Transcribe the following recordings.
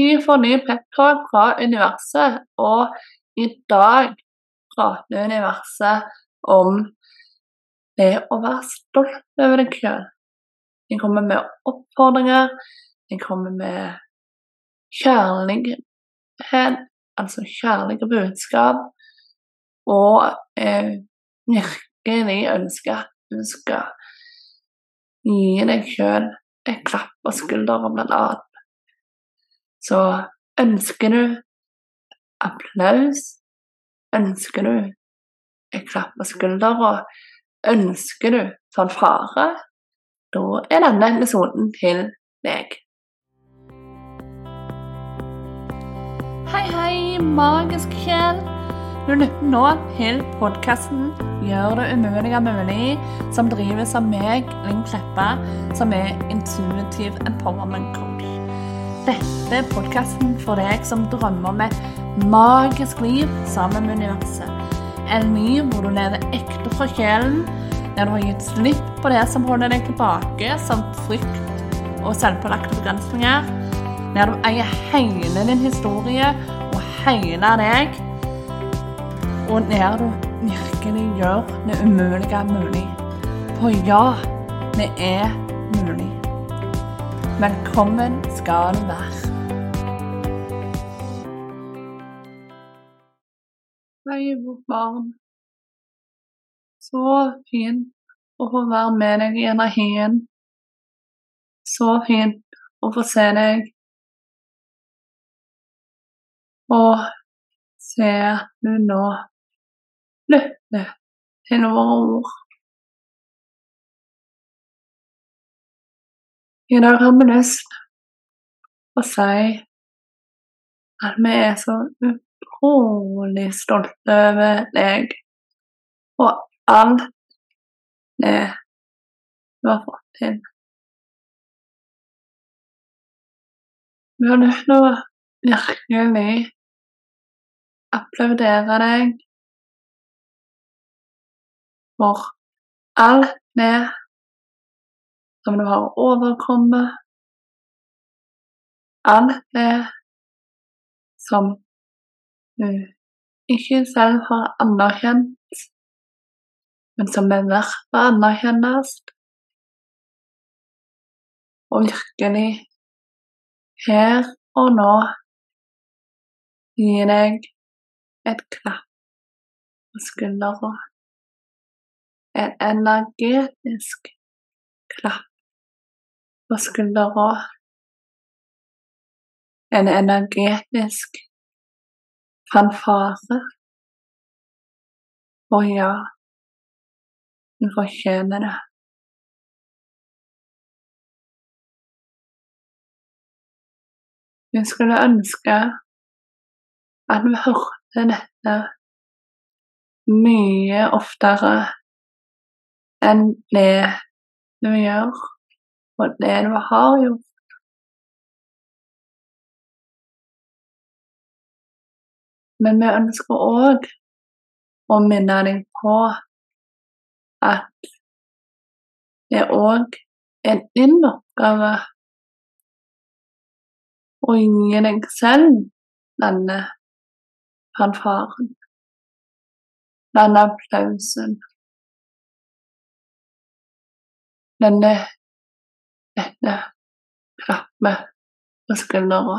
Tid får ny peptalk fra universet, og i dag prater universet om det å være stolt over deg sjøl. Jeg kommer med oppfordringer, jeg kommer med kjærlighet, altså kjærlige budskap, og eh, virkelig ønsker at du skal gi deg sjøl et klapp på skulderen, blant annet. Så ønsker du applaus, ønsker du et klapp på skuldra, ønsker du fanfare, da er denne episoden til deg. Hei, hei, magisk sjel. Du lytter nå til podkasten 'Gjør det umulige mulig', som drives av meg, Linn Kleppa, som er intuitive empowerment coach. Dette er podkasten for deg som drømmer om et magisk liv sammen med universet. En liv hvor du lever ekte fra sjelen, der du har gitt slipp på det som holder deg tilbake, som frykt og selvpålagte begrensninger. Der du eier hele din historie og hele deg. Og der du virkelig gjør det umulige mulig. For ja, det er mulig. Velkommen skal du være. Hei, vårt barn. Så fint å få være med deg i energien. Så fint å få se deg. Og se du nå lytter til våre ord. I dag har vi lyst til å si at vi er så utrolig stolte over deg og alt det du har fått til. Vi har lyst til å virkelig applaudere deg for alt det som du har overkommet. Alt det som du ikke selv har anerkjent, men som er verdt å anerkjennes. Og virkelig, her og nå, gi deg et klapp på skuldra. En energetisk klapp på skuldra. En energetisk fanfare. Og ja, du fortjener det. Jeg skulle ønske at vi hørte dette mye oftere enn det du gjør og det du har gjort. Men vi ønsker òg å minne deg på at det òg er din oppgave å gi deg selv denne fanfaren, denne applausen, denne klappe på skuldra.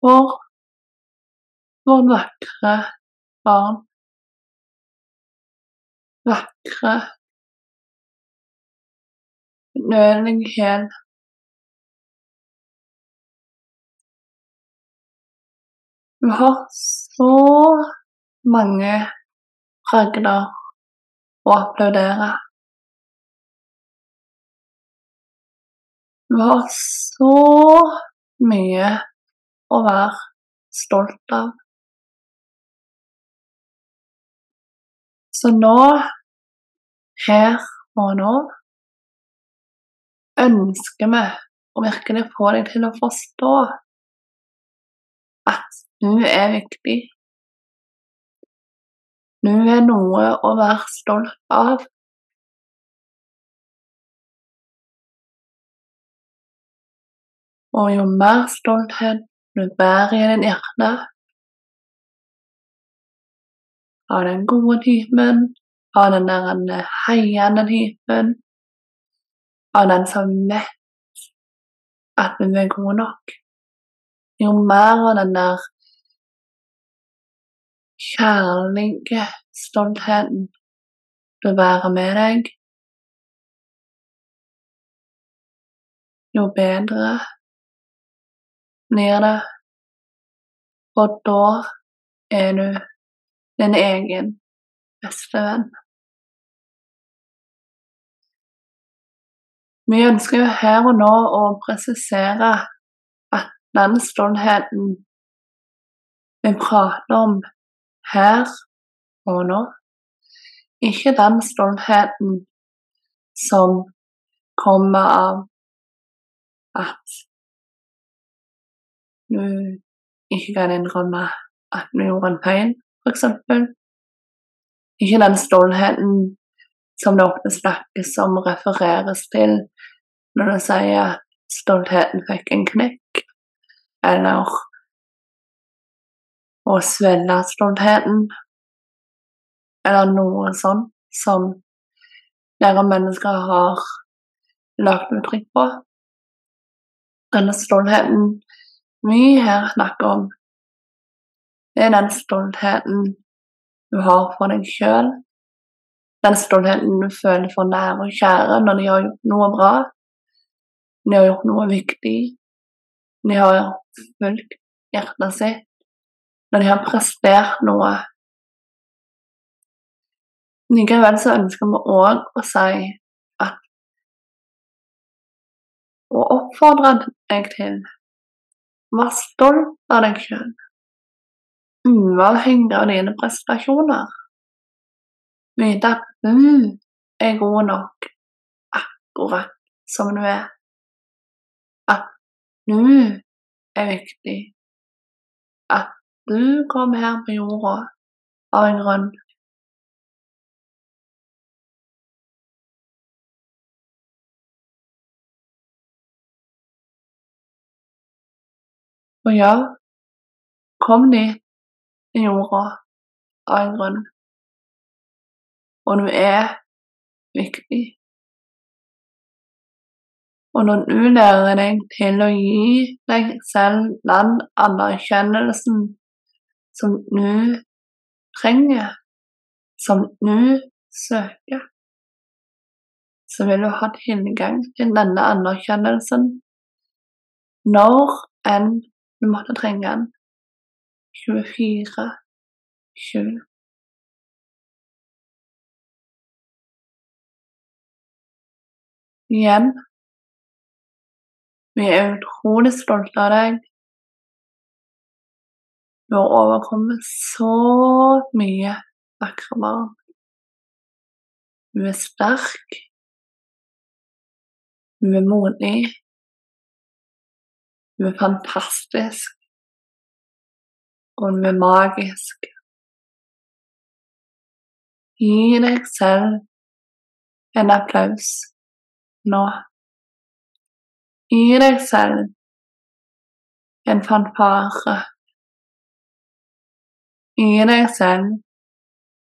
For vårt vakre barn. Vakre, nødige. Du har så mange bragder og applaudere. Du har så mye å være stolt av. Så nå, her og nå, ønsker vi å virkelig få deg til å forstå at du er viktig. Du er noe å være stolt av. Og jo mer stolthet du bærer i din hjerte av den gode typen, av den der heiende typen, av den som vet at du er god nok, jo mer av den der kjærlige stoltheten du bærer med deg, jo bedre blir det. Og da er du din egen beste venn. Vi ønsker jo her og nå å presisere at den stoltheten vi prater om her og nå, ikke den stoltheten som kommer av at du ikke kan innrømme at du gjorde en feil, f.eks. Ikke den stoltheten som det ofte snakkes om refereres til når du sier at stoltheten fikk en knekk, eller svelge stoltheten, eller noe sånt som flere mennesker har lagt uttrykk på. Denne stoltheten vi her snakker om, er den stoltheten du har for deg sjøl. Den stoltheten du føler for nære og kjære når de har gjort noe bra, når de har gjort noe viktig, når de har fulgt hjertet sitt, når de har prestert noe. Likevel så ønsker vi òg å si at Og oppfordre deg til Vær stolt av deg sjøl, uavhengig av dine prestasjoner. Vite at du er god nok akkurat som du er. At du er viktig. At du kom her på jorda av en grunn. Og ja, kom dit i jorda av en grunn. Og du er viktig. Og når du lærer deg til å gi deg selv den anerkjennelsen som du trenger, som du søker, så vil du ha tilgang til denne anerkjennelsen når enn du måtte trenge den. 24 7 Igjen, vi er utrolig stolte av deg. Du har overkommet så mye vakre barn. Du er sterk. Du er modig. Du er fantastisk. Og du er magisk. Gi deg selv en applaus nå. Gi deg selv en fanfare. Gi deg selv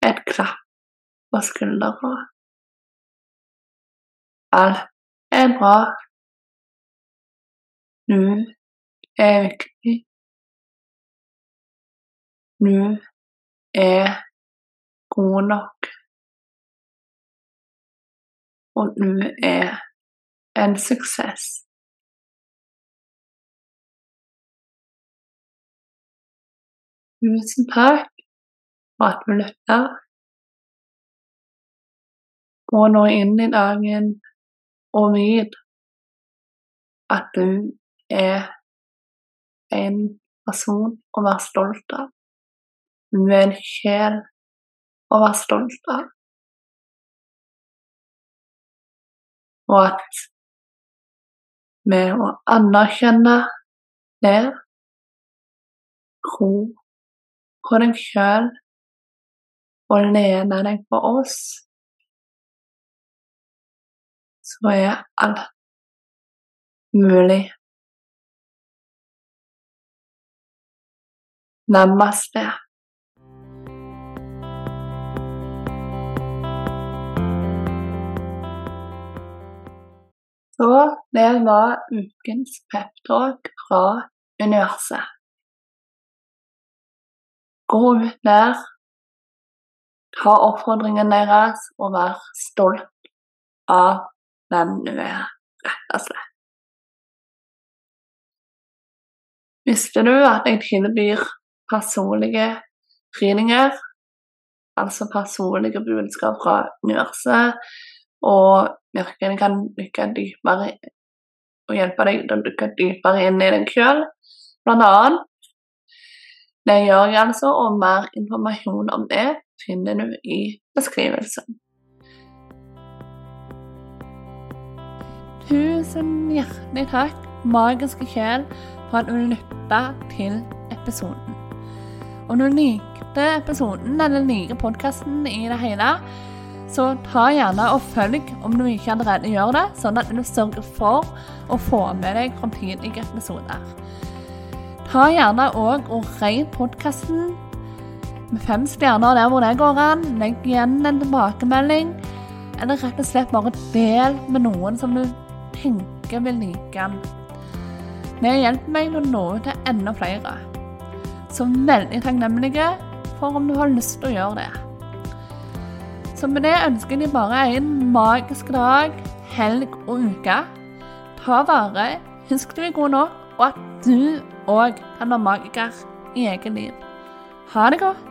et klapp på skuldra. Alt er bra. Du er viktig. Du er god nok. Og du er en suksess. Tusen takk for at du lytter. Gå nå inn i dagen og vit at du er en person å være stolt av. Du er en sjel å være stolt av. Og at med å anerkjenne det, tro på deg sjøl og lene deg på oss, så er alt mulig. Namaste. Så det var ukens peptalk fra universet. Gå ut der, ta oppfordringen deres og vær stolt av hvem du er, rett og slett. Visste du at jeg tilbyr personlige readninger, altså personlige budskap fra universet, og virkelig kan dykke dypere og hjelpe deg til å dykke dypere inn i deg sjøl, blant annet. Det gjør jeg altså, og mer informasjon om det finner du i beskrivelsen. Tusen hjertelig takk, magiske sjel, for at du lytta til episoden. Om du likte episoden eller liker podkasten i det hele, så ta gjerne og følg om du ikke allerede gjør det, sånn at du sørger for å få med deg framtidige episoder. Ta gjerne òg og rate podkasten med fem stjerner der hvor det går an. Legg igjen en tilbakemelding, eller rett og slett bare del med noen som du tenker vil like den. Det hjelper meg å nå ut til enda flere. Så veldig takknemlige for om du har lyst til å gjøre det. Så med det ønsker deg bare en magisk dag, helg og uke. Ta vare, husk du er god nok, og at du òg kan være magiker i eget liv. Ha det godt.